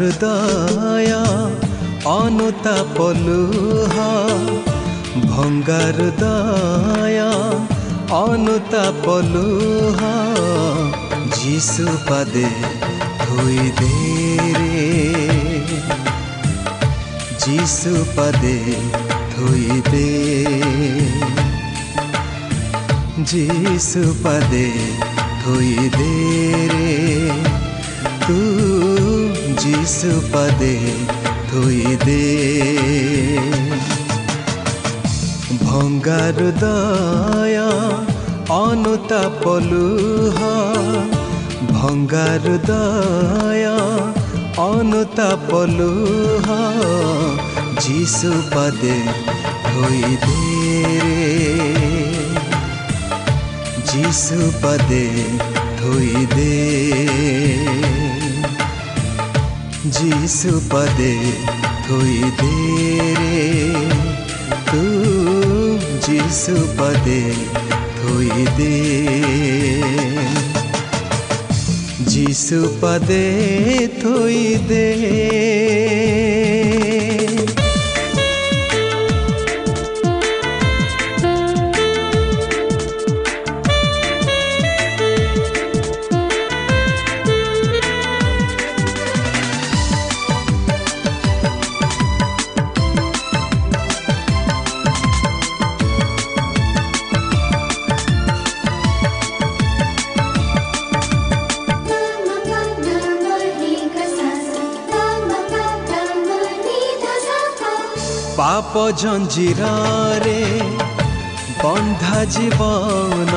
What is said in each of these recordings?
ଭଙ୍ଗାରୁଦୟ ଅନୁତାପ ଲୁହ ଭଙ୍ଗାରୁଦୟ ଅନୁତାପ ଲୁହ ଯିଶୁ ପାଦେ ଧୋଇ ଦେ ରେ ଯିଶୁ ପାଦେ ଧୋଇ ଦେ ଯିଶୁ ପାଦେ ଧୋଇ ଦେ ରେ ତୁ যিশু পদে ধুই দে ভঙ্গার দয়া যিসু পদে থুই দে ভঙ্গা হৃদয় অনুতাপলুহ ভঙ্গা হৃদয় অনুতাপলুহ যিসু পদে থুই দে যিসু পদে থুই দে जीसु पदे थोई देरे तू जीसु पदे थोई दे। जीसु पदे थोई दे জীবন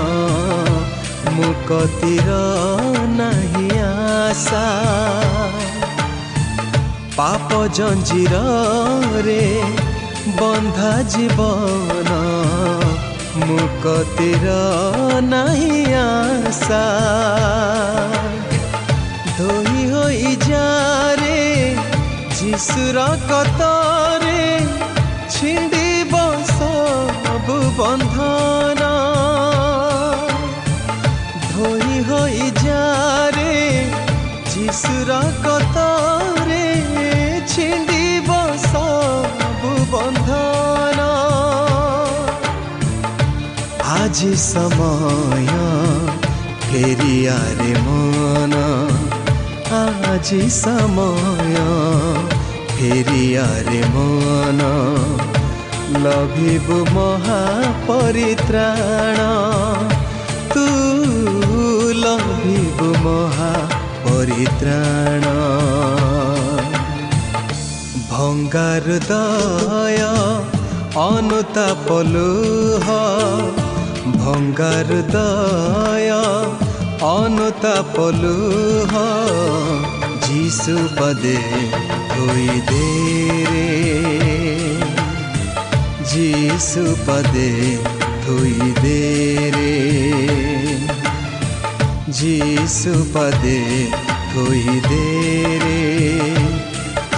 মুকতির নাহি আশা পাপ জঞ্জিরে বন্ধা জীবন মুকতির নাহি আশা ধোই হই যারে যিশুর কতরে ଛିଣ୍ଡିବ ଆଜି ସମୟ ଫେରିଆରେ ମନ। ଆଜି ସମୟ ଫେରିଆରେ ମନ। ଲଭିବୁ ମହାପରିତ୍ରାଣ। ତୁ ଲଭିବୁ ମହାପରିତ୍ରାଣ। ଭଙ୍ଗାରୁଦୟ ଅନୁତାପ ଲୁହ। ভঙ্গার দয় অনুতাপ লুহ যিশু পদে ধুই দে রে। যিশু পদে ধুই দে রে। যিশু পদে ধুই দে রে।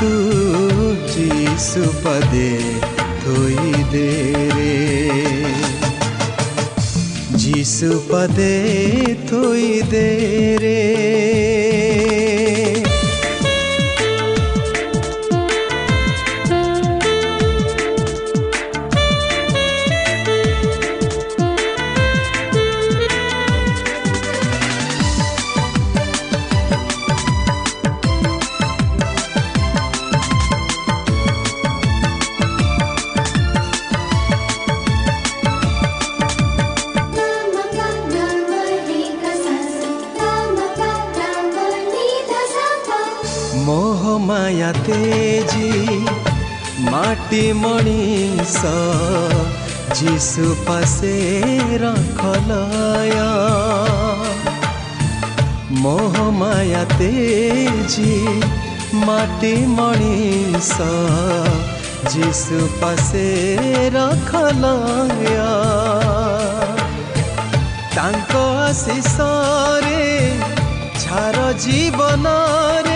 তু যিশু পদে ধুই দে রে। यीशु पदे थोई देरे पापी मणिस যিশু পাশে রাখলয়া মোহমায়াতে জি মাটি মণিষ যিশু পাশে রাখলয়া তাঙ্ক আশিষরে ছাড় জীবনরে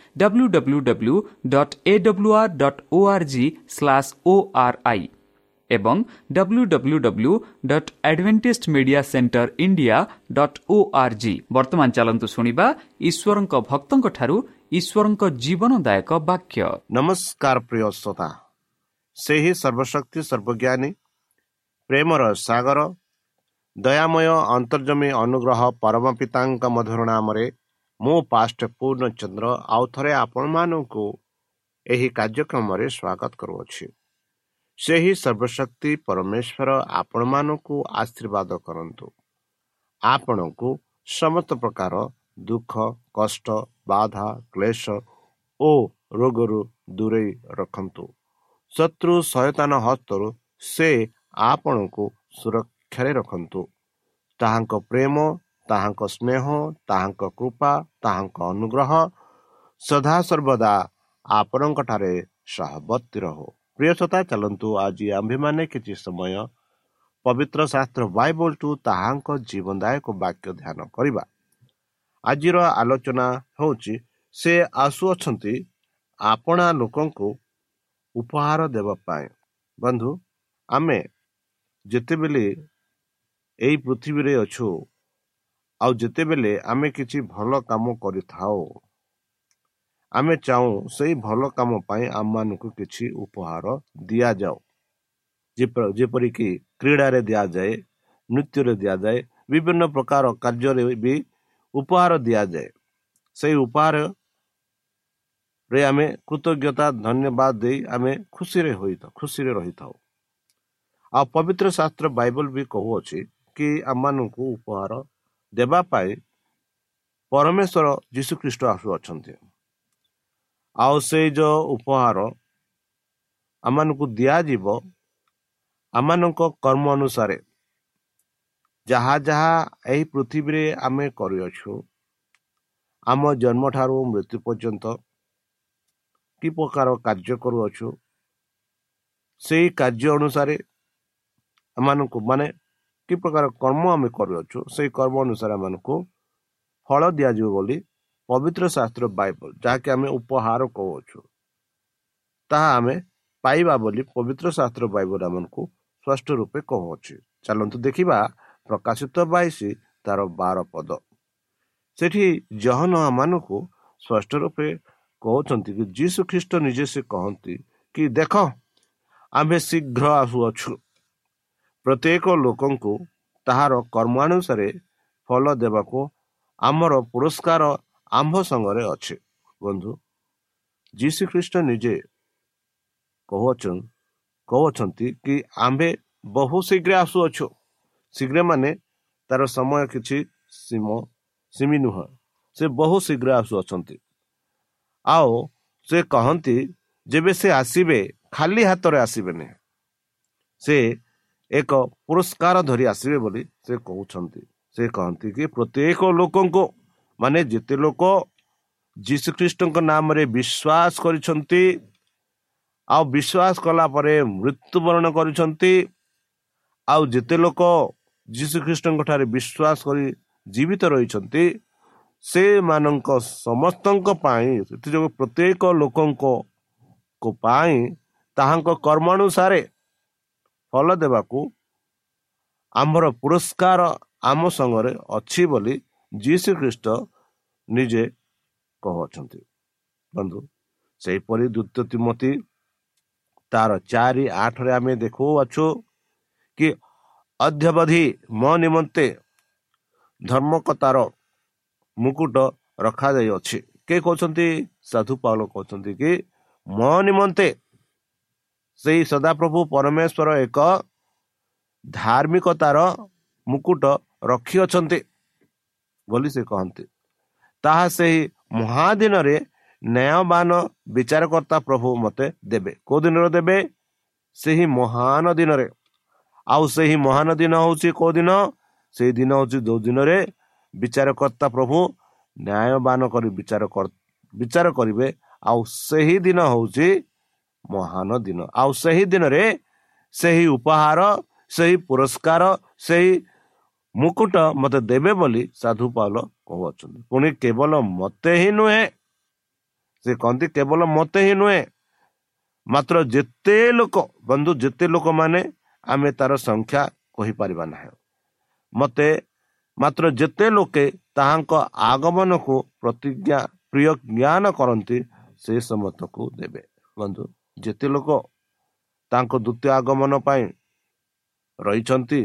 W W W dot A W R dot O R G slash O R I ଏବଂ W W W dot Adventist media centre India dot O R G ବର୍ତ୍ତମାନ ଚାଲନ୍ତୁ ଶୁଣିବା ଈଶ୍ୱରଙ୍କ ଭକ୍ତଙ୍କଠାରୁ ଈଶ୍ୱରଙ୍କ ଜୀବନଦାୟକ ବାକ୍ୟ। ନମସ୍କାର ପ୍ରିୟ ଶ୍ରୋତା। ସେହି ସର୍ବଶକ୍ତି ସର୍ବଜ୍ଞାନୀ ପ୍ରେମର ସାଗର ଦୟାମୟ ଅନ୍ତର୍ଜମୀ ଅନୁଗ୍ରହ ପରମ ପିତାଙ୍କ ମଧୁର ନାମରେ ମୁଁ ପାଷ୍ଟ ପୂର୍ଣ୍ଣଚନ୍ଦ୍ର ଆଉ ଥରେ ଆପଣମାନଙ୍କୁ ଏହି କାର୍ଯ୍ୟକ୍ରମରେ ସ୍ୱାଗତ କରୁଅଛି। ସେହି ସର୍ବଶକ୍ତି ପରମେଶ୍ୱର ଆପଣମାନଙ୍କୁ ଆଶୀର୍ବାଦ କରନ୍ତୁ। ଆପଣଙ୍କୁ ସମସ୍ତ ପ୍ରକାର ଦୁଃଖ କଷ୍ଟ ବାଧା କ୍ଲେଶ ଓ ରୋଗରୁ ଦୂରେଇ ରଖନ୍ତୁ। ଶତ୍ରୁ ସୟତାନ ହସ୍ତରୁ ସେ ଆପଣଙ୍କୁ ସୁରକ୍ଷାରେ ରଖନ୍ତୁ। ତାହାଙ୍କ ପ୍ରେମ ତାହାଙ୍କ ସ୍ନେହ ତାହାଙ୍କ କୃପା ତାହାଙ୍କ ଅନୁଗ୍ରହ ସଦାସର୍ବଦା ଆପଣଙ୍କଠାରେ ସହବର୍ତ୍ତୀ ରହୁ। ପ୍ରିୟସତା ଚାଲନ୍ତୁ ଆଜି ଆମ୍ଭେମାନେ କିଛି ସମୟ ପବିତ୍ର ଶାସ୍ତ୍ର ବାଇବଲଠୁ ତାହାଙ୍କ ଜୀବନଦାୟକ ବାକ୍ୟ ଧ୍ୟାନ କରିବା। ଆଜିର ଆଲୋଚନା ହେଉଛି ସେ ଆସୁଅଛନ୍ତି ଆପଣା ଲୋକଙ୍କୁ ଉପହାର ଦେବା ପାଇଁ। ବନ୍ଧୁ ଆମେ ଯେତେବେଳେ ଏଇ ପୃଥିବୀରେ ଅଛୁ ଆଉ ଯେତେବେଳେ ଆମେ କିଛି ଭଲ କାମ କରିଥାଉ ଆମେ ଚାହୁଁ ସେଇ ଭଲ କାମ ପାଇଁ ଆମମାନଙ୍କୁ କିଛି ଉପହାର ଦିଆଯାଉ। ଯେପରିକି କ୍ରୀଡ଼ାରେ ଦିଆଯାଏ ନୃତ୍ୟରେ ଦିଆଯାଏ ବିଭିନ୍ନ ପ୍ରକାର କାର୍ଯ୍ୟରେ ବି ଉପହାର ଦିଆଯାଏ। ସେଇ ଉପହାରରେ ଆମେ କୃତଜ୍ଞତା ଧନ୍ୟବାଦ ଦେଇ ଆମେ ଖୁସିରେ ହୋଇଥାଉ ଖୁସିରେ ରହିଥାଉ। ଆଉ ପବିତ୍ର ଶାସ୍ତ୍ର ବାଇବଲ ବି କହୁଅଛି କି ଆମମାନଙ୍କୁ ଉପହାର ଦେବା ପାଇଁ ପରମେଶ୍ୱର ଯୀଶୁଖ୍ରୀଷ୍ଟ ଆସୁଅଛନ୍ତି ଆଉ ସେଇ ଯେଉଁ ଉପହାର ଆମମାନଙ୍କୁ ଦିଆଯିବ ଆମମାନଙ୍କ କର୍ମ ଅନୁସାରେ ଯାହା ଯାହା ଏହି ପୃଥିବୀରେ ଆମେ କରିଅଛୁ ଆମ ଜନ୍ମଠାରୁ ମୃତ୍ୟୁ ପର୍ଯ୍ୟନ୍ତ କି ପ୍ରକାର କାର୍ଯ୍ୟ କରୁଅଛୁ ସେଇ କାର୍ଯ୍ୟ ଅନୁସାରେ ଏମାନଙ୍କୁ ମାନେ କି ପ୍ରକାର କର୍ମ ଆମେ କରୁଅଛୁ ସେଇ କର୍ମ ଅନୁସାରେ ଏମାନଙ୍କୁ ଫଳ ଦିଆଯିବ ବୋଲି ପବିତ୍ର ଶାସ୍ତ୍ର ବାଇବଲ ଯାହାକି ଆମେ ଉପହାର କହୁଅଛୁ ତାହା ଆମେ ପାଇବା ବୋଲି ପବିତ୍ର ଶାସ୍ତ୍ର ବାଇବଲ ଆମକୁ ସ୍ପଷ୍ଟ ରୂପେ କହୁଅଛି। ଚାଲନ୍ତୁ ଦେଖିବା ପ୍ରକାଶିତ ବାଇଶି ତାର ବାର ପଦ। ସେଠି ଜହନ ମାନଙ୍କୁ ସ୍ପଷ୍ଟ ରୂପେ କହୁଛନ୍ତି କି ଯୀଶୁ ଖ୍ରୀଷ୍ଟ ନିଜେ ସେ କହନ୍ତି କି ଦେଖ ଆମ୍ଭେ ଶୀଘ୍ର ଆସୁଅଛୁ। ପ୍ରତ୍ୟେକ ଲୋକଙ୍କୁ ତାହାର କର୍ମାନୁସାରେ ଫଳ ଦେବାକୁ ଆମର ପୁରସ୍କାର ଆମ୍ଭ ସଙ୍ଗରେ ଅଛି। ବନ୍ଧୁ ଯୀଶୁ ଖ୍ରୀଷ୍ଟ ନିଜେ କହୁଅଛ କହୁଅଛନ୍ତି କି ଆମ୍ଭେ ବହୁ ଶୀଘ୍ର ଆସୁଅଛୁ। ଶୀଘ୍ର ମାନେ ତାର ସମୟ କିଛି ସୀମ ସୀମି ନୁହଁ। ସେ ବହୁ ଶୀଘ୍ର ଆସୁଅଛନ୍ତି। ଆଉ ସେ କହନ୍ତି ଯେବେ ସେ ଆସିବେ ଖାଲି ହାତରେ ଆସିବେନି। ସେ ଏକ ପୁରସ୍କାର ଧରି ଆସିବେ ବୋଲି ସେ କହୁଛନ୍ତି। ସେ କହନ୍ତି କି ପ୍ରତ୍ୟେକ ଲୋକଙ୍କୁ ମାନେ ଯେତେ ଲୋକ ଯୀଶୁଖ୍ରୀଷ୍ଟଙ୍କ ନାମରେ ବିଶ୍ୱାସ କରିଛନ୍ତି ଆଉ ବିଶ୍ୱାସ କଲା ପରେ ମୃତ୍ୟୁବରଣ କରିଛନ୍ତି ଆଉ ଯେତେ ଲୋକ ଯୀଶୁଖ୍ରୀଷ୍ଟଙ୍କ ଠାରେ ବିଶ୍ୱାସ କରି ଜୀବିତ ରହିଛନ୍ତି ସେମାନଙ୍କ ସମସ୍ତଙ୍କ ପାଇଁ ସେଥିଯୋଗୁଁ ପ୍ରତ୍ୟେକ ଲୋକଙ୍କ ପାଇଁ ତାହାଙ୍କ କର୍ମ ଅନୁସାରେ ଫଳ ଦେବାକୁ ଆମର ପୁରସ୍କାର ଆମ ସଙ୍ଗରେ ଅଛି ବୋଲି ଯୀଶୁ ଖ୍ରୀଷ୍ଟ ନିଜେ କହୁଅଛନ୍ତି ବନ୍ଧୁ ସେହିପରି ଦ୍ୱିତୀୟ ତିମତି ତାର ଚାରି ଆଠରେ ଆମେ ଦେଖୁଅଛୁ କି ଅଧ୍ୟବଧି ମୋ ନିମନ୍ତେ ଧର୍ମକତାର ମୁକୁଟ ରଖାଯାଇଅଛି। କିଏ କହୁଛନ୍ତି? ସାଧୁ ପାଉଲ କହୁଛନ୍ତି କି ମୋ ନିମନ୍ତେ ସେଇ ସଦାପ୍ରଭୁ ପରମେଶ୍ୱର ଏକ ଧାର୍ମିକତାର ମୁକୁଟ ରଖିଅଛନ୍ତି ବୋଲି ସେ କହନ୍ତି। ତାହା ସେହି ମହାଦିନରେ ନ୍ୟାୟବାନ ବିଚାରକର୍ତ୍ତା ପ୍ରଭୁ ମୋତେ ଦେବେ। କେଉଁ ଦିନରେ ଦେବେ? ସେହି ମହାନ ଦିନରେ। ଆଉ ସେହି ମହାନ ଦିନ ହେଉଛି କେଉଁ ଦିନ? ସେହି ଦିନ ହେଉଛି ଯେଉଁ ଦିନରେ ବିଚାରକର୍ତ୍ତା ପ୍ରଭୁ ନ୍ୟାୟବାନ କରି ବିଚାର ବିଚାର କରିବେ। ଆଉ ସେହି ଦିନ ହେଉଛି ମହାନ ଦିନ। ଆଉ ସେହି ଦିନରେ ସେହି ଉପହାର ସେହି ପୁରସ୍କାର ସେହି ମୁକୁଟ ମୋତେ ଦେବେ ବୋଲି ସାଧୁ ପାଲ କହୁଅଛନ୍ତି। ପୁଣି କେବଳ ମୋତେ ହିଁ ନୁହେଁ ସେ କହନ୍ତି କେବଳ ମୋତେ ହିଁ ନୁହେଁ ମାତ୍ର ଯେତେ ଲୋକ ବନ୍ଧୁ ଯେତେ ଲୋକମାନେ ଆମେ ତାର ସଂଖ୍ୟା କହିପାରିବା ନାହିଁ। ମୋତେ ମାତ୍ର ଯେତେ ଲୋକେ ତାହାଙ୍କ ଆଗମନକୁ ପ୍ରତିଜ୍ଞା ପ୍ରିୟ ଜ୍ଞାନ କରନ୍ତି ସେ ସମସ୍ତଙ୍କୁ ଦେବେ। ବନ୍ଧୁ ଯେତେ ଲୋକ ତାଙ୍କ ଦ୍ୱିତୀୟ ଆଗମନ ପାଇଁ ରହିଛନ୍ତି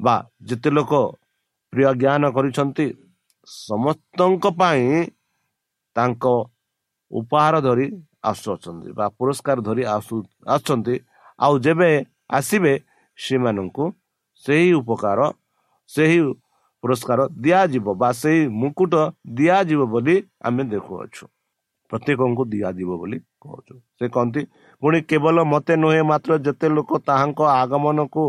ବା ଯେତେ ଲୋକ ପ୍ରିୟ ଜ୍ଞାନ କରିଛନ୍ତି ସମସ୍ତଙ୍କ ପାଇଁ ତାଙ୍କ ଉପହାର ଧରି ଆସୁଅଛନ୍ତି ବା ପୁରସ୍କାର ଧରି ଆସୁ ଆସୁଛନ୍ତି। ଆଉ ଯେବେ ଆସିବେ ସେମାନଙ୍କୁ ସେହି ଉପକାର ସେହି ପୁରସ୍କାର ଦିଆଯିବ ବା ସେହି ମୁକୁଟ ଦିଆଯିବ ବୋଲି ଆମେ ଦେଖୁଅଛୁ। ପ୍ରତ୍ୟେକଙ୍କୁ ଦିଆଯିବ ବୋଲି ସେ କହନ୍ତି ପୁଣି କେବଳ ମୋତେ ନୁହେଁ ମାତ୍ର ଯେତେ ଲୋକ ତାହାଙ୍କ ଆଗମନକୁ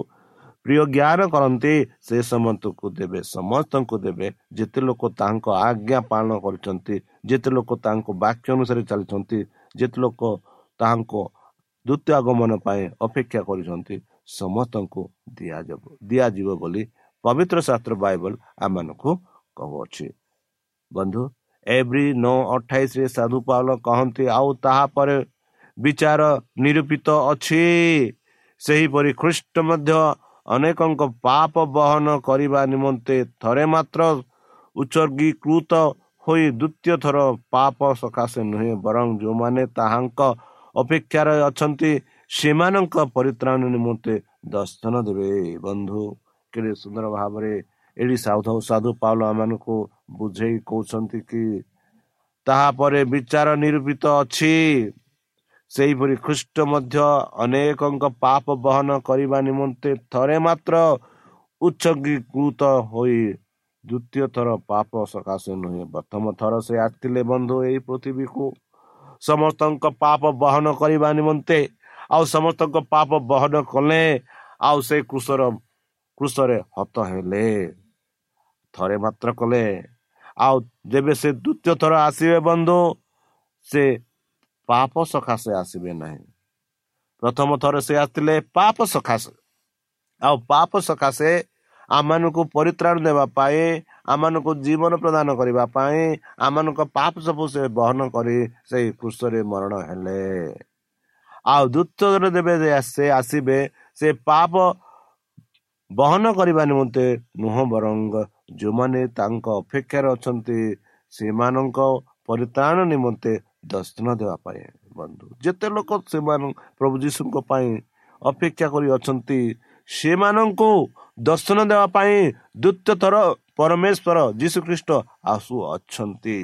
ପ୍ରିୟ ଜ୍ଞାନ କରନ୍ତି ସେ ସମସ୍ତଙ୍କୁ ଦେବେ ସମସ୍ତଙ୍କୁ ଦେବେ। ଯେତେ ଲୋକ ତାଙ୍କ ଆଜ୍ଞା ପାଳନ କରିଛନ୍ତି ଯେତେ ଲୋକ ତାଙ୍କ ବାକ୍ୟ ଅନୁସାରେ ଚାଲିଛନ୍ତି ଯେତେ ଲୋକ ତାହାଙ୍କ ଦ୍ୱିତୀୟ ଆଗମନ ପାଇଁ ଅପେକ୍ଷା କରିଛନ୍ତି ସମସ୍ତଙ୍କୁ ଦିଆଯିବ ଦିଆଯିବ ବୋଲି ପବିତ୍ର ଶାସ୍ତ୍ର ବାଇବଲ ଆମମାନଙ୍କୁ କହୁଅଛି। ବନ୍ଧୁ ଏଭ୍ରି ନଅ ଅଠାଇଶରେ ସାଧୁ ପାଉଲ କହନ୍ତି ଆଉ ତାହାପରେ ବିଚାର ନିରୂପିତ ଅଛି। ସେହିପରି ଖ୍ରୀଷ୍ଟ ମଧ୍ୟ ଅନେକଙ୍କ ପାପ ବହନ କରିବା ନିମନ୍ତେ ଥରେ ମାତ୍ର ଉତ୍ସର୍ଗୀକୃତ ହୋଇ ଦ୍ୱିତୀୟ ଥର ପାପ ସକାଶେ ନୁହେଁ ବରଂ ଯେଉଁମାନେ ତାହାଙ୍କ ଅପେକ୍ଷାରେ ଅଛନ୍ତି ସେମାନଙ୍କ ପରିତ୍ରାଣ ନିମନ୍ତେ ଦର୍ଶନ ଦେବେ। ବନ୍ଧୁ କେଡ଼େ ସୁନ୍ଦର ଭାବରେ ଏଠି ସାଧୁ ସାଧୁ ପାଉଲ ଏମାନଙ୍କୁ ବୁଝେଇ କହୁଛନ୍ତି କି ତାହାପରେ ବିଚାର ନିରୂପିତ ଅଛି। ସେହିପରି ଖ୍ରୀଷ୍ଟ ମଧ୍ୟ ଅନେକଙ୍କ ପାପ ବହନ କରିବା ନିମନ୍ତେ ଥରେ ମାତ୍ର ଉତ୍ସର୍ଗୀକୃତ ହୋଇ ଦ୍ୱିତୀୟ ଥର ପାପ ସକାଶେ ନୁହେଁ ପ୍ରଥମ ଥର ସେ ଆସିଥିଲେ ବନ୍ଧୁ ଏହି ପୃଥିବୀକୁ। ସମସ୍ତଙ୍କ ପାପ ବହନ କରିବା ନିମନ୍ତେ ଆଉ ସମସ୍ତଙ୍କ ପାପ ବହନ କଲେ ଆଉ ସେ କୃଷର କୃଷରେ ହତ ହେଲେ। ଥରେ ମାତ୍ର କଲେ। ଆଉ ଯେବେ ସେ ଦ୍ୱିତୀୟ ଥର ଆସିବେ ବନ୍ଧୁ ସେ ପାପ ସକାଶେ ଆସିବେ ନାହିଁ। ପ୍ରଥମ ଥର ସେ ଆସିଥିଲେ ପାପ ସକାଶେ। ଆଉ ପାପ ସକାଶେ ଆମମାନଙ୍କୁ ପରିତ୍ରାଣ ଦେବା ପାଇଁ ଆମମାନଙ୍କୁ ଜୀବନ ପ୍ରଦାନ କରିବା ପାଇଁ ଆମମାନଙ୍କ ପାପ ସବୁ ସେ ବହନ କରି ସେଇ କୃଷରେ ମରଣ ହେଲେ। ଆଉ ଦ୍ୱିତୀୟ ଦେବେ ସେ ଆସିବେ ସେ ପାପ ବହନ କରିବା ନିମନ୍ତେ ନୁହଁ ବରଂ ଯେଉଁମାନେ ତାଙ୍କ ଅପେକ୍ଷାରେ ଅଛନ୍ତି ସେମାନଙ୍କ ପରିତ୍ରାଣ ନିମନ୍ତେ ଦର୍ଶନ ଦେବା ପାଇଁ ବନ୍ଧୁ। ଯେତେ ଲୋକ ସେମାନେ ପ୍ରଭୁ ଯୀଶୁଙ୍କ ପାଇଁ ଅପେକ୍ଷା କରି ଅଛନ୍ତି ସେମାନଙ୍କୁ ଦର୍ଶନ ଦେବା ପାଇଁ ଦ୍ୱିତୀୟ ଥର ପରମେଶ୍ୱର ଯୀଶୁଖ୍ରୀଷ୍ଟ ଆସୁଅଛନ୍ତି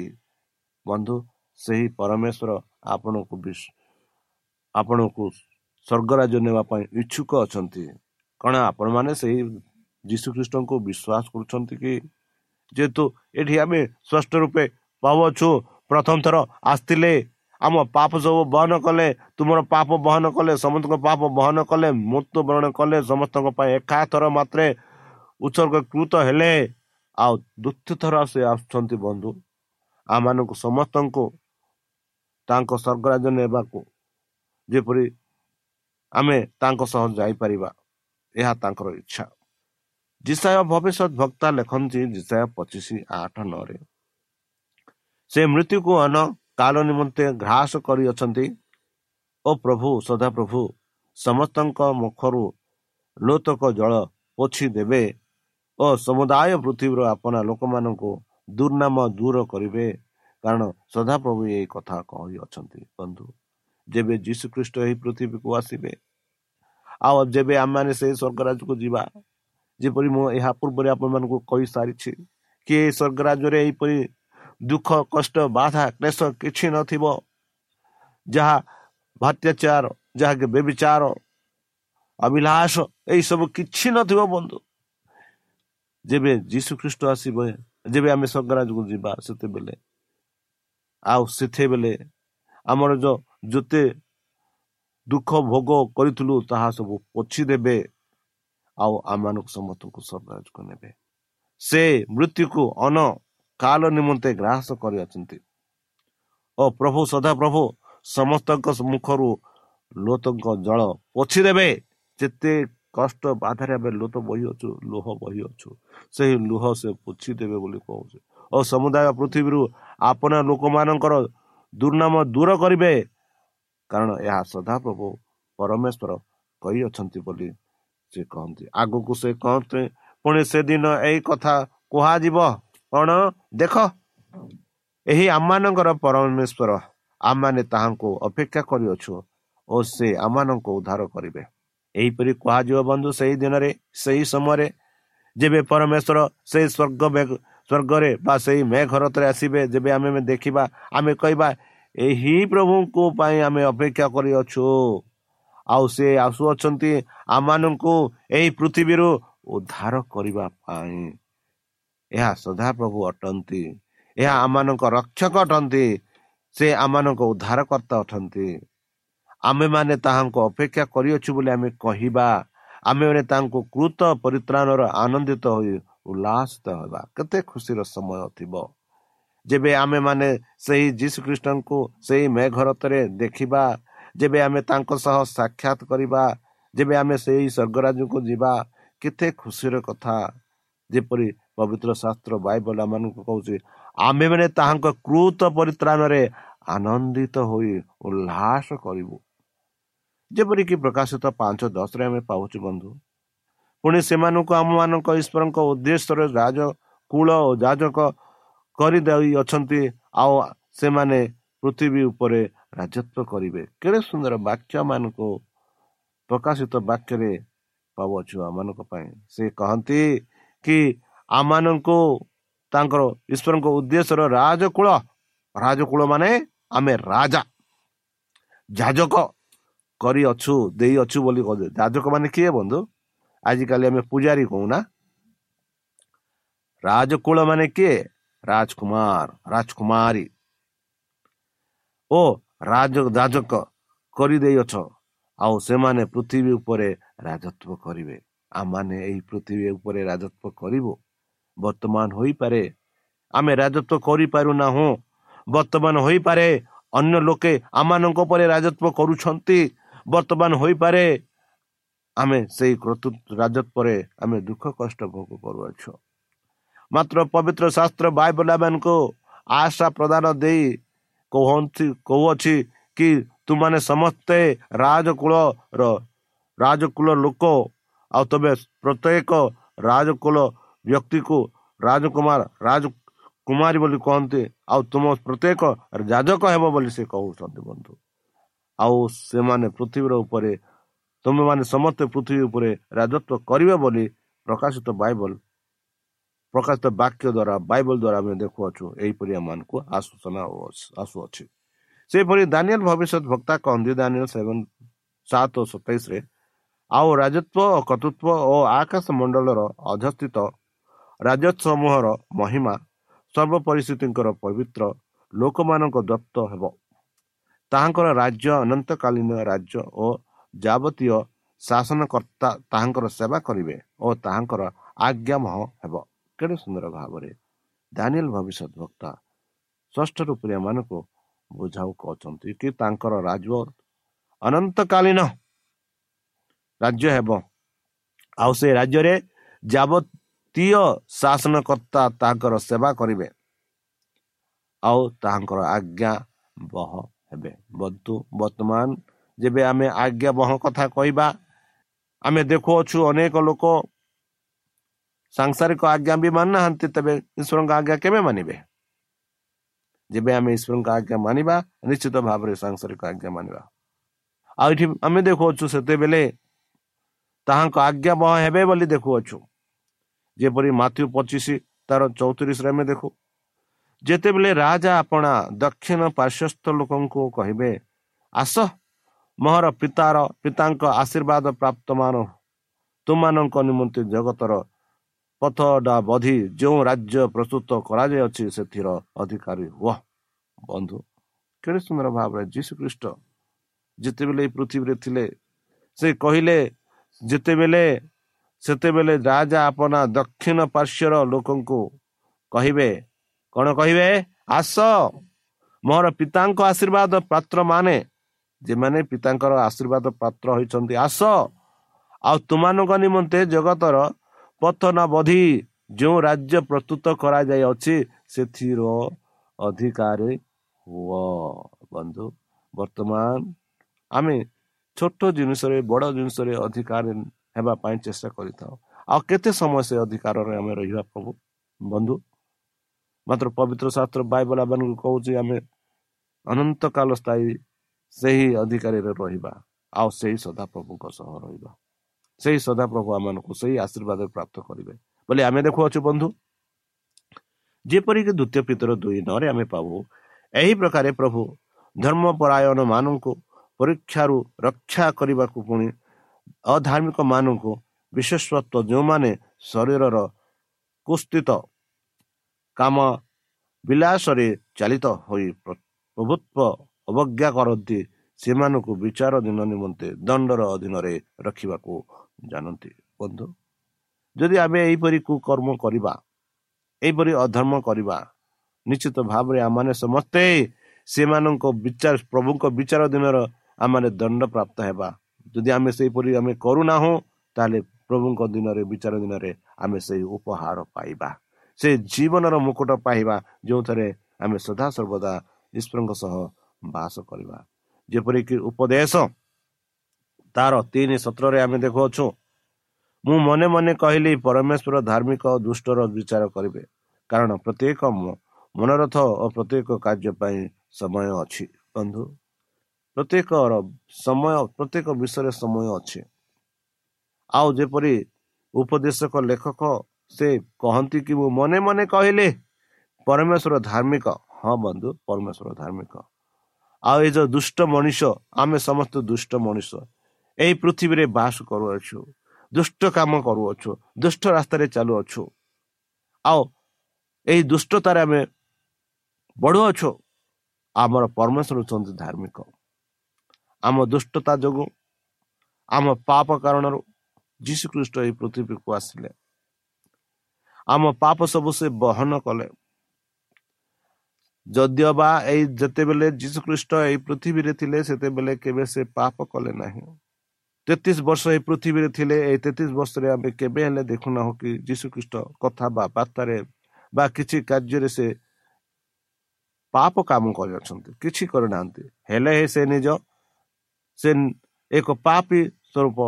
ବନ୍ଧୁ ସେହି ପରମେଶ୍ୱର ଆପଣଙ୍କୁ ଆପଣଙ୍କୁ ସ୍ୱର୍ଗରାଜ୍ୟ ନେବା ପାଇଁ ଇଚ୍ଛୁକ ଅଛନ୍ତି। କ'ଣ ଆପଣମାନେ ସେହି ଯୀଶୁଖ୍ରୀଷ୍ଟଙ୍କୁ ବିଶ୍ୱାସ କରୁଛନ୍ତି କି? ଯେହେତୁ ଏଠି ଆମେ ସ୍ପଷ୍ଟ ରୂପେ ପାଉଅଛୁ ପ୍ରଥମ ଥର ଆସିଥିଲେ। ଆମ ପାପ ସବୁ ବହନ କଲେ ତୁମର ପାପ ବହନ କଲେ ସମସ୍ତଙ୍କ ପାପ ବହନ କଲେ ମୃତ୍ୟୁବରଣ କଲେ ସମସ୍ତଙ୍କ ପାଇଁ ଏକାଥର ମାତ୍ରେ ଉତ୍ସର୍ଗୀକୃତ ହେଲେ। ଆଉ ଦ୍ୱିତୀୟ ଥର ସେ ଆସୁଛନ୍ତି ବନ୍ଧୁ। ଆମମାନଙ୍କୁ ସମସ୍ତଙ୍କୁ ତାଙ୍କ ସ୍ୱର୍ଗରାଜ ନେବାକୁ ଯେପରି ଆମେ ତାଙ୍କ ସହ ଯାଇପାରିବା ଏହା ତାଙ୍କର ଇଚ୍ଛା। ଜିସାୟ ଭବିଷ୍ୟତ ଭକ୍ତା ଲେଖନ୍ତି ଜିସାୟ ପଚିଶ ଆଠ ନଅରେ ସେ ମୃତ୍ୟୁକୁ ଅନ କାଳ ନିମନ୍ତେ ଘ୍ରାସ କରିଅଛନ୍ତି ଓ ପ୍ରଭୁ ସଦାପ୍ରଭୁ ସମସ୍ତଙ୍କ ମୁଖରୁ ଲୋତକ ଜଳ ପୋଛି ଦେବେ ଓ ସମୁଦାୟ ପୃଥିବୀର ଆପଣା ଲୋକମାନଙ୍କୁ ଦୁର୍ନାମ ଦୂର କରିବେ କାରଣ ସଦାପ୍ରଭୁ ଏହି କଥା କହିଅଛନ୍ତି ବନ୍ଧୁ ଯେବେ ଯୀଶୁଖ୍ରୀଷ୍ଟ ଏହି ପୃଥିବୀକୁ ଆସିବେ ଆଉ ଯେବେ ଆମେମାନେ ସେଇ ସ୍ୱର୍ଗରାଜକୁ ଯିବା ଯେପରି ମୁଁ ଏହା ପୂର୍ବରେ ଆପଣମାନଙ୍କୁ କହିସାରିଛି କି ଏ ସ୍ୱର୍ଗରାଜ୍ୟରେ ଏହିପରି ଦୁଃଖ କଷ୍ଟ ବାଧା କ୍ଲେଶ କିଛି ନଥିବ ଯାହା ଭାତ୍ୟାଚାର ଯାହାକି ବେବିଚାର ଅଭିଳାଷ ଏହିସବୁ କିଛି ନଥିବ ବନ୍ଧୁ। ଯେବେ ଯୀଶୁ ଖ୍ରୀଷ୍ଟ ଆସିବେ ଯେବେ ଆମେ ସ୍ୱର୍ଗରାଜକୁ ଯିବା ସେତେବେଳେ ଆଉ ସେତେବେଳେ ଆମର ଯେଉଁ ଯେତେ ଦୁଃଖ ଭୋଗ କରିଥିଲୁ ତାହା ସବୁ ପୋଛି ଦେବେ ଆଉ ଆମମାନଙ୍କୁ ସମସ୍ତଙ୍କୁ ସ୍ୱର୍ଗରାଜକୁ ନେବେ ସେ ମୃତ୍ୟୁକୁ ଅନ କାଳ ନିମନ୍ତେ ଗ୍ରାସ କରିଅଛନ୍ତି। ଓ ପ୍ରଭୁ ସଦାପ୍ରଭୁ ସମସ୍ତଙ୍କ ମୁଖରୁ ଲୋତଙ୍କ ଜଳ ପୋଛି ଦେବେ ଯେତେ କଷ୍ଟ ବାଧାରେ ଆମେ ଲୋତ ବହିଅଛୁ ଲୁହ ବହିଅଛୁ ସେହି ଲୁହ ସେ ପୋଛି ଦେବେ ବୋଲି କହୁଛେ। ଓ ସମୁଦାୟ ପୃଥିବୀରୁ ଆପଣ ଲୋକମାନଙ୍କର ଦୁର୍ନାମ ଦୂର କରିବେ। କାରଣ ଏହା ସଦାପ୍ରଭୁ ପରମେଶ୍ୱର କହିଅଛନ୍ତି ବୋଲି ସେ କହନ୍ତି। ଆଗକୁ ସେ କହନ୍ତି ପୁଣି ସେଦିନ ଏଇ କଥା କୁହାଯିବ। କ'ଣ? ଦେଖ ଏହି ଆମମାନଙ୍କର ପରମେଶ୍ୱର ଆମମାନେ ତାହାଙ୍କୁ ଅପେକ୍ଷା କରିଅଛୁ ଓ ସେ ଆମମାନଙ୍କୁ ଉଦ୍ଧାର କରିବେ। ଏହିପରି କୁହାଯିବ ବନ୍ଧୁ ସେହି ଦିନରେ ସେହି ସମୟରେ ଯେବେ ପରମେଶ୍ୱର ସେଇ ସ୍ୱର୍ଗ ସ୍ୱର୍ଗରେ ବା ସେଇ ମେଘରତରେ ଆସିବେ ଯେବେ ଆମେ ଦେଖିବା ଆମେ କହିବା ଏହି ପ୍ରଭୁଙ୍କ ପାଇଁ ଆମେ ଅପେକ୍ଷା କରିଅଛୁ। ଆଉ ସେ ଆସୁଅଛନ୍ତି ଆମମାନଙ୍କୁ ଏହି ପୃଥିବୀରୁ ଉଦ୍ଧାର କରିବା ପାଇଁ। ଏହା ସଦାପ୍ରଭୁ ଅଟନ୍ତି। ଏହା ଆମମାନଙ୍କ ରକ୍ଷକ ଅଟନ୍ତି। ସେ ଆମମାନଙ୍କ ଉଦ୍ଧାରକର୍ତ୍ତା ଅଟନ୍ତି। ଆମେମାନେ ତାହାଙ୍କୁ ଅପେକ୍ଷା କରିଅଛୁ ବୋଲି ଆମେ କହିବା। ଆମେମାନେ ତାଙ୍କୁ କୃତ ପରିତ୍ରାଣର ଆନନ୍ଦିତ ହୋଇ ଉଲ୍ଲାସିତ ହେବା। କେତେ ଖୁସିର ସମୟ ଥିବ। ଯେବେ ଆମେମାନେ ସେହି ଯୀଶୁଖ୍ରୀଷ୍ଟଙ୍କୁ ସେହି ମେଘରତରେ ଦେଖିବା ଯେବେ ଆମେ ତାଙ୍କ ସହ ସାକ୍ଷାତ କରିବା ଯେବେ ଆମେ ସେହି ସ୍ୱର୍ଗରାଜକୁ ଯିବା କେତେ ଖୁସିର କଥା। ଯେପରି ପବିତ୍ର ଶାସ୍ତ୍ର ବାଇବଲ ମାନଙ୍କୁ କହୁଛି ଆମେମାନେ ତାହାଙ୍କ କୃତ ପରିତ୍ରାଣରେ ଆନନ୍ଦିତ ହୋଇ ଉଲ୍ଲାସ କରିବୁ। ଯେପରିକି ପ୍ରକାଶିତ ପାଞ୍ଚ ଦଶରେ ଆମେ ପାଉଛୁ ବନ୍ଧୁ ପୁଣି ସେମାନଙ୍କୁ ଆମମାନଙ୍କ ଈଶ୍ୱରଙ୍କ ଉଦ୍ଦେଶ୍ୟରେ ରାଜ କୂଳ ଓ ଯାଜକ କରିଦେଇ ଅଛନ୍ତି ଆଉ ସେମାନେ ପୃଥିବୀ ଉପରେ ରାଜତ୍ୱ କରିବେ। କେଡ଼େ ସୁନ୍ଦର ବାକ୍ୟ ମାନଙ୍କୁ ପ୍ରକାଶିତ ବାକ୍ୟରେ ପାଉଛୁ ଆମମାନଙ୍କ ପାଇଁ। ସେ କହନ୍ତି କି ଆମମାନଙ୍କୁ ତାଙ୍କର ଈଶ୍ୱରଙ୍କ ଉଦ୍ଦେଶ୍ୟର ରାଜକୂଳ ରାଜକୂଳ ମାନେ ଆମେ ରାଜା। ଯାଜକ କରିଅଛୁ ଦେଇଅଛୁ ବୋଲି କହୁ ଯାଜକ ମାନେ କିଏ ବନ୍ଧୁ? ଆଜିକାଲି ଆମେ ପୂଜାରୀ କହୁନା। ରାଜକୂଳ ମାନେ କିଏ? ରାଜକୁମାର ରାଜକୁମାରୀ। ଓ ରାଜ ଯାଜକ କରିଦେଇଅଛ ଆଉ ସେମାନେ ପୃଥିବୀ ଉପରେ ରାଜତ୍ଵ କରିବେ ଆମମାନେ ଏହି ପୃଥିବୀ ଉପରେ ରାଜତ୍ଵ କରିବୁ ବର୍ତ୍ତମାନ ହୋଇପାରେ ଆମେ ରାଜତ୍ଵ କରିପାରୁନାହୁଁ ବର୍ତ୍ତମାନ ହୋଇପାରେ ଅନ୍ୟ ଲୋକେ ଆମମାନଙ୍କ ଉପରେ ରାଜତ୍ଵ କରୁଛନ୍ତି ବର୍ତ୍ତମାନ ହୋଇପାରେ ଆମେ ସେଇ ରାଜତ୍ୱରେ ଆମେ ଦୁଃଖ କଷ୍ଟ ଭୋଗ କରୁଅଛୁ ମାତ୍ର ପବିତ୍ର ଶାସ୍ତ୍ର ବାଇବଲା ମାନଙ୍କୁ ଆଶା ପ୍ରଦାନ ଦେଇ କହନ୍ତି କହୁଅଛି କି ତୁମାନେ ସମସ୍ତେ ରାଜକୂଳର ରାଜକୂଳ ଲୋକ। ଆଉ ତବେ ପ୍ରତ୍ୟେକ ରାଜକୂଳ ବ୍ୟକ୍ତିକୁ ରାଜକୁମାର ରାଜକୁମାରୀ ବୋଲି କହନ୍ତି। ଆଉ ତୁମ ପ୍ରତ୍ୟେକ ଯାଜକ ହେବ ବୋଲି ସେ କହୁଛନ୍ତି ବନ୍ଧୁ। ଆଉ ସେମାନେ ପୃଥିବୀର ଉପରେ ତୁମେମାନେ ସମସ୍ତେ ପୃଥିବୀ ଉପରେ ରାଜତ୍ୱ କରିବେ ବୋଲି ପ୍ରକାଶିତ ବାଇବଲ ପ୍ରକାଶିତ ବାକ୍ୟ ଦ୍ୱାରା ବାଇବଲ ଦ୍ୱାରା ଆମେ ଦେଖୁଅଛୁ ଏହିପରି ଆମମାନଙ୍କୁ ଆସୂଚନା ଆସୁଅଛି। ସେହିପରି ଦାନିଆଲ ଭବିଷ୍ୟତ ଭକ୍ତା କହନ୍ତି ଦାନିଆଲ ସେଭେନ ସାତ ଓ ସତେଇଶରେ ଆଉ ରାଜତ୍ୱ ଓ କର୍ତ୍ତୃତ୍ୱ ଓ ଆକାଶ ମଣ୍ଡଳର ଅଧସ୍ଥିତ ରାଜତ୍ୱ ସମୂହର ମହିମା ସର୍ବ ପରିସ୍ଥିତିଙ୍କର ପବିତ୍ର ଲୋକମାନଙ୍କ ଦତ୍ତ ହେବ। ତାହାଙ୍କର ରାଜ୍ୟ ଅନନ୍ତକାଳୀନ ରାଜ୍ୟ ଓ ଯାବତୀୟ ଶାସନକର୍ତ୍ତା ତାହାଙ୍କର ସେବା କରିବେ ଓ ତାହାଙ୍କର ଆଜ୍ଞାମହ ହେବ। କେଡ଼େ ସୁନ୍ଦର ଭାବରେ ଦାନିଏଲ ଭବିଷ୍ୟତ ବକ୍ତା ଷଷ୍ଠ ରୂପରେ ବୁଝାଉ କହୁଛନ୍ତି କି ତାଙ୍କର ରାଜ ଅନନ୍ତକାଳୀନ ରାଜ୍ୟ ହେବ ଆଉ ସେ ରାଜ୍ୟରେ ଯାବତୀୟ ଶାସନକର୍ତ୍ତା ତାଙ୍କର ସେବା କରିବେ ଆଉ ତାହାଙ୍କର ଆଜ୍ଞା ବହ ହେବେ ବନ୍ଧୁ ବର୍ତ୍ତମାନ ଯେବେ ଆମେ ଆଜ୍ଞା ବହ କଥା କହିବା ଆମେ ଦେଖୁଅଛୁ ଅନେକ ଲୋକ ସାଂସାରିକ ଆଜ୍ଞା ବି ମାନୁନାହାନ୍ତି ତେବେ ଈଶ୍ୱରଙ୍କ ଆଜ୍ଞା କେବେ ମାନିବେ ଯେବେ ଆମେ ଈଶ୍ୱରଙ୍କ ଆଜ୍ଞା ମାନିବା ନିଶ୍ଚିତ ଭାବରେ ସାଂସାରିକ ଆଜ୍ଞା ମାନିବା ଆଉ ଏଠି ଆମେ ଦେଖୁଅଛୁ ସେତେବେଳେ ତାହାଙ୍କ ଆଜ୍ଞା ବହ ହେବେ ବୋଲି ଦେଖୁଅଛୁ ଯେପରି ମାଥ୍ୟୁ ପଚିଶ ତାର ଚଉତିରିଶରେ ଆମେ ଦେଖୁ ଯେତେବେଳେ ରାଜା ଆପଣା ଦକ୍ଷିଣ ପାର୍ଶ୍ୱସ୍ଥ ଲୋକଙ୍କୁ କହିବେ ଆସ ମୋହର ପିତାର ପିତାଙ୍କ ଆଶୀର୍ବାଦ ପ୍ରାପ୍ତ ମାନ ତୁମମାନଙ୍କ ନିମନ୍ତେ ଜଗତର ପଥ ବଧି ଯେଉଁ ରାଜ୍ୟ ପ୍ରସ୍ତୁତ କରାଯାଇଅଛି ସେଥିର ଅଧିକାରୀ ହୁଅ। ବନ୍ଧୁ କେଡ଼େ ସୁନ୍ଦର ଭାବରେ ଯୀଶୁ ଖ୍ରୀଷ୍ଟ ଯେତେବେଳେ ଏଇ ପୃଥିବୀରେ ଥିଲେ ସେ କହିଲେ ଯେତେବେଳେ ସେତେବେଳେ ରାଜା ଆପଣା ଦକ୍ଷିଣ ପାର୍ଶ୍ୱର ଲୋକଙ୍କୁ କହିବେ କ'ଣ କହିବେ? ଆସ ମୋର ପିତାଙ୍କ ଆଶୀର୍ବାଦ ପାତ୍ର ମାନେ ଯେମାନେ ପିତାଙ୍କର ଆଶୀର୍ବାଦ ପାତ୍ର ହୋଇଛନ୍ତି ଆସ। ଆଉ ତୁମାନଙ୍କ ନିମନ୍ତେ ଜଗତର ପଥନ ବଧି ଯେଉଁ ରାଜ୍ୟ ପ୍ରସ୍ତୁତ କରାଯାଇଅଛି ସେଥିର ଅଧିକାରୀ ହୁଅ। ବନ୍ଧୁ ବର୍ତ୍ତମାନ ଆମେ ଛୋଟ ଜିନିଷରେ ବଡ଼ ଜିନିଷରେ ଅଧିକାର ହେବା ପାଇଁ ଚେଷ୍ଟା କରିଥାଉ। ଆଉ କେତେ ସମୟ ସେ ଅଧିକାରରେ ଆମେ ରହିବା ପ୍ରଭୁ? ବନ୍ଧୁ ମାତ୍ର ପବିତ୍ର ଶାସ୍ତ୍ର ବାଇବଲ ମାନଙ୍କୁ କହୁଛି ଆମେ ଅନନ୍ତ କାଳ ସ୍ଥାୟୀ ସେହି ଅଧିକାରୀରେ ରହିବା ଆଉ ସେହି ସଦାପ୍ରଭୁଙ୍କ ସହ ରହିବା। ସେହି ସଦାପ୍ରଭୁ ଆମମାନଙ୍କୁ ସେହି ଆଶୀର୍ବାଦ ପ୍ରାପ୍ତ କରିବେ। ବୋଲି ଆମେ ଦେଖୁଅଛୁ ବନ୍ଧୁ ଯେପରିକି ଦ୍ୱିତୀୟ ପିତର ଦୁଇ ନରେ ଆମେ ପାଉ ଏହି ପ୍ରକାରେ ପ୍ରଭୁ ଧର୍ମପରାୟଣ ମାନଙ୍କୁ ପରୀକ୍ଷାରୁ ରକ୍ଷା କରିବାକୁ ପୁଣି ଅଧାର୍ମିକ ମାନଙ୍କୁ ବିଶେଷତ୍ୱ ଯେଉଁମାନେ ଶରୀରର କୁସ୍ଥିତ କାମ ବିଳାସରେ ଚାଲିତ ହୋଇ ପ୍ରଭୁତ୍ୱ ଅବଜ୍ଞା କରନ୍ତି ସେମାନଙ୍କୁ ବିଚାର ଦିନ ନିମନ୍ତେ ଦଣ୍ଡର ଅଧୀନରେ ରଖିବାକୁ ଜାଣନ୍ତି ବନ୍ଧୁ। ଯଦି ଆମେ ଏହିପରି କୁକର୍ମ କରିବା ଏହିପରି ଅଧର୍ମ କରିବା ନିଶ୍ଚିତ ଭାବରେ ଆମମାନେ ସମସ୍ତେ ସେମାନଙ୍କ ବିଚାର ପ୍ରଭୁଙ୍କ ବିଚାର ଦିନର ଆମେ ଦଣ୍ଡ ପ୍ରାପ୍ତ ହେବା। ଯଦି ଆମେ ସେହିପରି ଆମେ କରୁନାହୁଁ ତାହେଲେ ପ୍ରଭୁଙ୍କ ଦିନରେ ବିଚାର ଦିନରେ ଆମେ ସେହି ଉପହାର ପାଇବା। ସେ ଜୀବନର ମୁକୁଟ ପାଇବା ଯେଉଁଥିରେ ଆମେ ସଦାସର୍ବଦା ଈଶ୍ୱରଙ୍କ ସହ ବାସ କରିବା। ଯେପରିକି ଉପଦେଶ ତାର ତିନି ସତ୍ରରେ ଆମେ ଦେଖୁଅଛୁ। ମୁଁ ମନେ ମନେ କହିଲି ପରମେଶ୍ୱର ଧାର୍ମିକ ଦୁଷ୍ଟର ବିଚାର କରିବେ। କାରଣ ପ୍ରତ୍ୟେକ ମନୋରଥ ଓ ପ୍ରତ୍ୟେକ କାର୍ଯ୍ୟ ପାଇଁ ସମୟ ଅଛି ବନ୍ଧୁ। ପ୍ରତ୍ୟେକର ସମୟ ପ୍ରତ୍ୟେକ ବିଷୟରେ ସମୟ ଅଛି। ଆଉ ଯେପରି ଉପଦେଶକ ଲେଖକ ସେ କହନ୍ତି କି ମୁଁ ମନେ ମନେ କହିଲେ ପରମେଶ୍ୱର ଧାର୍ମିକ। ହଁ ବନ୍ଧୁ ପରମେଶ୍ୱର ଧାର୍ମିକ। ଆଉ ଏ ଯେଉଁ ଦୁଷ୍ଟ ମଣିଷ ଆମେ ସମସ୍ତେ ଦୁଷ୍ଟ ମଣିଷ। ଏହି ପୃଥିବୀରେ ବାସ କରୁଅଛୁ ଦୁଷ୍ଟ କାମ କରୁଅଛୁ ଦୁଷ୍ଟ ରାସ୍ତାରେ ଚାଲୁଅଛୁ ଆଉ ଏହି ଦୁଷ୍ଟତାରେ ଆମେ ବଢ଼ୁଅଛୁ ଆମର ପରମେଶ୍ୱର ହେଉଛନ୍ତି ଧାର୍ମିକ ଆମ ଦୁଷ୍ଟତା ଯୋଗୁଁ ଆମ ପାପ କାରଣରୁ ଯୀଶୁଖ୍ରୀଷ୍ଟ ଏହି ପୃଥିବୀକୁ ଆସିଲେ ଆମ ପାପ ସବୁ ସେ ବହନ କଲେ ଯଦିଓ ବା ଏଇ ଯେତେବେଳେ ଯୀଶୁଖ୍ରୀଷ୍ଟ ଏଇ ପୃଥିବୀରେ ଥିଲେ ସେତେବେଳେ କେବେ ସେ ପାପ କଲେ ନାହିଁ ତେତିଶ ବର୍ଷ ଏଇ ପୃଥିବୀରେ ଥିଲେ ଏଇ ତେତିଶ ବର୍ଷରେ ଆମେ କେବେ ହେଲେ ଦେଖୁନାହୁଁ କି ଯୀଶୁଖ୍ରୀଷ୍ଟ କଥା ବା ବାର୍ତ୍ତାରେ ବା କିଛି କାର୍ଯ୍ୟରେ ସେ ପାପ କାମ କରିଅଛନ୍ତି କିଛି କରିନାହାନ୍ତି ହେଲେ ସେ ନିଜ ସେ ଏକ ପାପୀ ସ୍ୱରୂପ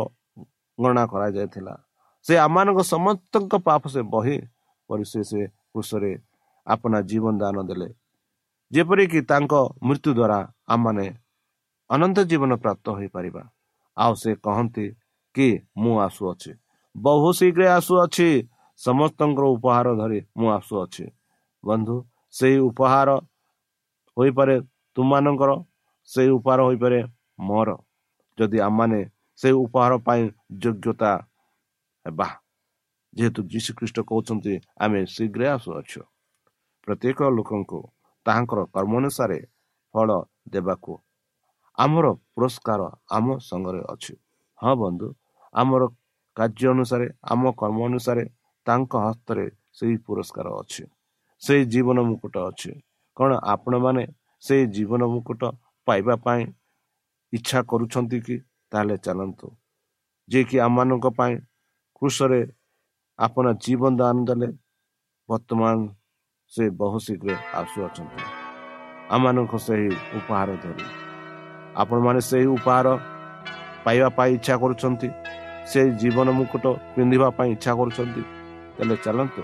ଗଣନା କରାଯାଇଥିଲା ସେ ଆମମାନଙ୍କ ସମସ୍ତଙ୍କ ପାପ ସେ ବହି କରି ସେ ସେ କୃଷରେ ଆପଣା ଜୀବନ ଦାନ ଦେଲେ ଯେପରିକି ତାଙ୍କ ମୃତ୍ୟୁ ଦ୍ୱାରା ଆମମାନେ ଅନନ୍ତ ଜୀବନ ପ୍ରାପ୍ତ ହୋଇପାରିବା ଆଉ ସେ କହନ୍ତି କି ମୁଁ ଆସୁଅଛି। ବହୁ ଶୀଘ୍ର ଆସୁଅଛି ସମସ୍ତଙ୍କର ଉପହାର ଧରି ମୁଁ ଆସୁଅଛି। ବନ୍ଧୁ ସେଇ ଉପହାର ହୋଇପାରେ ତୁମମାନଙ୍କର ସେଇ ଉପହାର ହୋଇପାରେ ମୋର। ଯଦି ଆମମାନେ ସେଇ ଉପହାର ପାଇଁ ଯୋଗ୍ୟତା ହେବା। ଯେହେତୁ ଯୀଶୁଖ୍ରୀଷ୍ଟ କହୁଛନ୍ତି ଆମେ ଶୀଘ୍ର ଆସୁଅଛୁ। ପ୍ରତ୍ୟେକ ଲୋକଙ୍କୁ ତାହାଙ୍କର କର୍ମ ଅନୁସାରେ ଫଳ ଦେବାକୁ ଆମର ପୁରସ୍କାର ଆମ ସଙ୍ଗରେ ଅଛି। ହଁ ବନ୍ଧୁ ଆମର କାର୍ଯ୍ୟ ଅନୁସାରେ ଆମ କର୍ମ ଅନୁସାରେ ତାଙ୍କ ହସ୍ତରେ ସେହି ପୁରସ୍କାର ଅଛି। ସେଇ ଜୀବନ ମୁକୁଟ ଅଛି। କ'ଣ ଆପଣମାନେ ସେଇ ଜୀବନ ମୁକୁଟ ପାଇବା ପାଇଁ ଇଚ୍ଛା କରୁଛନ୍ତି କି? ତାହେଲେ ଚାଲନ୍ତୁ। ଯିଏକି ଆମମାନଙ୍କ ପାଇଁ କୃଷରେ ଆପଣ ଜୀବନ ଦାନ ଦେଲେ ବର୍ତ୍ତମାନ ସେ ବହୁ ଶୀଘ୍ର ଆସୁଅଛନ୍ତି। ଆମମାନଙ୍କୁ ସେହି ଉପହାର ଧରି। ଆପଣମାନେ ସେହି ଉପହାର ପାଇବା ପାଇଁ ଇଚ୍ଛା କରୁଛନ୍ତି ସେ ଜୀବନ ମୁକୁଟ ପିନ୍ଧିବା ପାଇଁ ଇଚ୍ଛା କରୁଛନ୍ତି ତାହେଲେ ଚାଲନ୍ତୁ।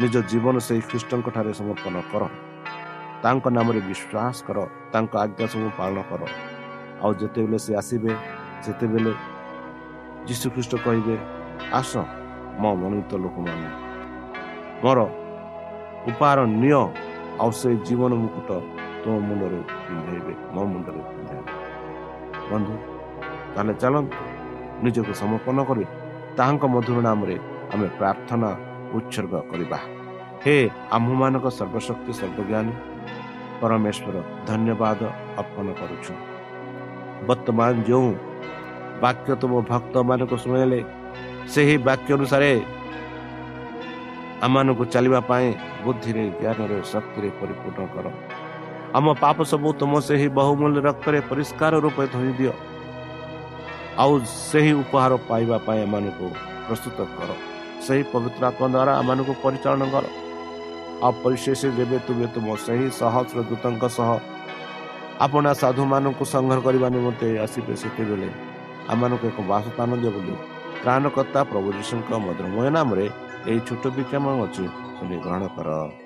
ନିଜ ଜୀବନ ସେହି ଖ୍ରୀଷ୍ଟଙ୍କ ଠାରେ ସମର୍ପଣ କର। ତାଙ୍କ ନାମରେ ବିଶ୍ୱାସ କର ତାଙ୍କ ଆଜ୍ଞା ସବୁ ପାଳନ କର। ଆଉ ଯେତେବେଳେ ସେ ଆସିବେ ସେତେବେଳେ ଯୀଶୁଖ୍ରୀଷ୍ଟ କହିବେ ଆସ ମୋ ମନୋନୀତ ଲୋକମାନେ। ମୋର ଉପହାର ନିଅ ଆଉ ସେ ଜୀବନ ମୁକୁଟ ତୁମ ମୁଣ୍ଡରେ ପିନ୍ଧେଇବେ ମୋ ମୁଣ୍ଡରେ ପିନ୍ଧେଇବେ ବନ୍ଧୁ ତାହେଲେ ଚାଲନ୍ତୁ ନିଜକୁ ସମର୍ପଣ କରି ତାହାଙ୍କ ମଧୁର ନାମରେ ଆମେ ପ୍ରାର୍ଥନା ଉତ୍ସର୍ଗ କରିବା ହେ ଆମ୍ଭମାନଙ୍କ ସର୍ବଶକ୍ତି ସର୍ବଜ୍ଞାନୀ ପରମେଶ୍ୱର ଧନ୍ୟବାଦ ଅର୍ପଣ କରୁଛୁ ବର୍ତ୍ତମାନ ଯେଉଁ ବାକ୍ୟ ତୁମ ଭକ୍ତମାନଙ୍କୁ ଶୁଣାଇଲେ ସେହି ବାକ୍ୟ ଅନୁସାରେ ଆମମାନଙ୍କୁ ଚାଲିବା ପାଇଁ ବୁଦ୍ଧିରେ ଜ୍ଞାନରେ ଶକ୍ତିରେ ପରିପୂର୍ଣ୍ଣ କର ଆମ ପାପ ସବୁ ତୁମ ସେହି ବହୁମୂଲ୍ୟ ରକ୍ତରେ ପରିଷ୍କାର ରୂପେ ଧୋଇ ଦିଅ। ଆଉ ସେହି ଉପହାର ପାଇବା ପାଇଁ ଏମାନଙ୍କୁ ପ୍ରସ୍ତୁତ କର। ସେହି ପବିତ୍ର ଆତ୍ମା ଦ୍ୱାରା ଆମମାନଙ୍କୁ ପରିଚାଳନା କର। ଆଉ ପରିଶେଷ ଯେବେ ତୁମେ ତୁମ ସେହି ସହସ୍ର ଦୂତଙ୍କ ସହ ଆପଣା ସାଧୁମାନଙ୍କୁ ସଂଗ୍ରହ କରିବା ନିମନ୍ତେ ଆସିବେ ସେତେବେଳେ ଆମମାନଙ୍କୁ ଏକ ବାସସ୍ଥାନ ଦିଅ ବୋଲି ତ୍ରାଣକର୍ତ୍ତା ପ୍ରଭୁ ଯୀଶୁଙ୍କ ମଧୁରମୟ ନାମରେ ଏହି ଛୋଟ ବିକ୍ଷମ ଅଛି। ଶୁଣି ଗ୍ରହଣ କର।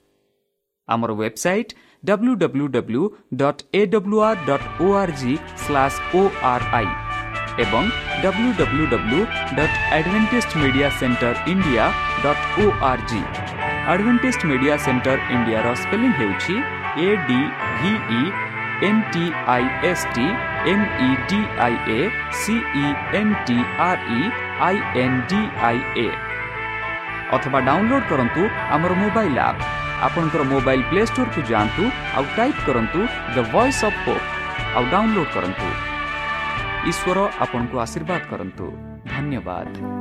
ଆମର website W W W dot A W R dot O R G slash O R I ଏବଂ W W W dot advantage media centre India dot O R G advantage media centre ଇଣ୍ଡିଆର spelling ହେଉଛି A D V E N T I S T M E D I A C E N T R E I N D I A ଅଥବା download କରନ୍ତୁ ଆମର mobile app ଆପଣଙ୍କର mobile play ଷ୍ଟୋରକୁ ଯାଆନ୍ତୁ ଆଉ type କରନ୍ତୁ the voice of pope ଆଉ download କରନ୍ତୁ। ଈଶ୍ୱର ଆପଣଙ୍କୁ ଆଶୀର୍ବାଦ କରନ୍ତୁ। ଧନ୍ୟବାଦ।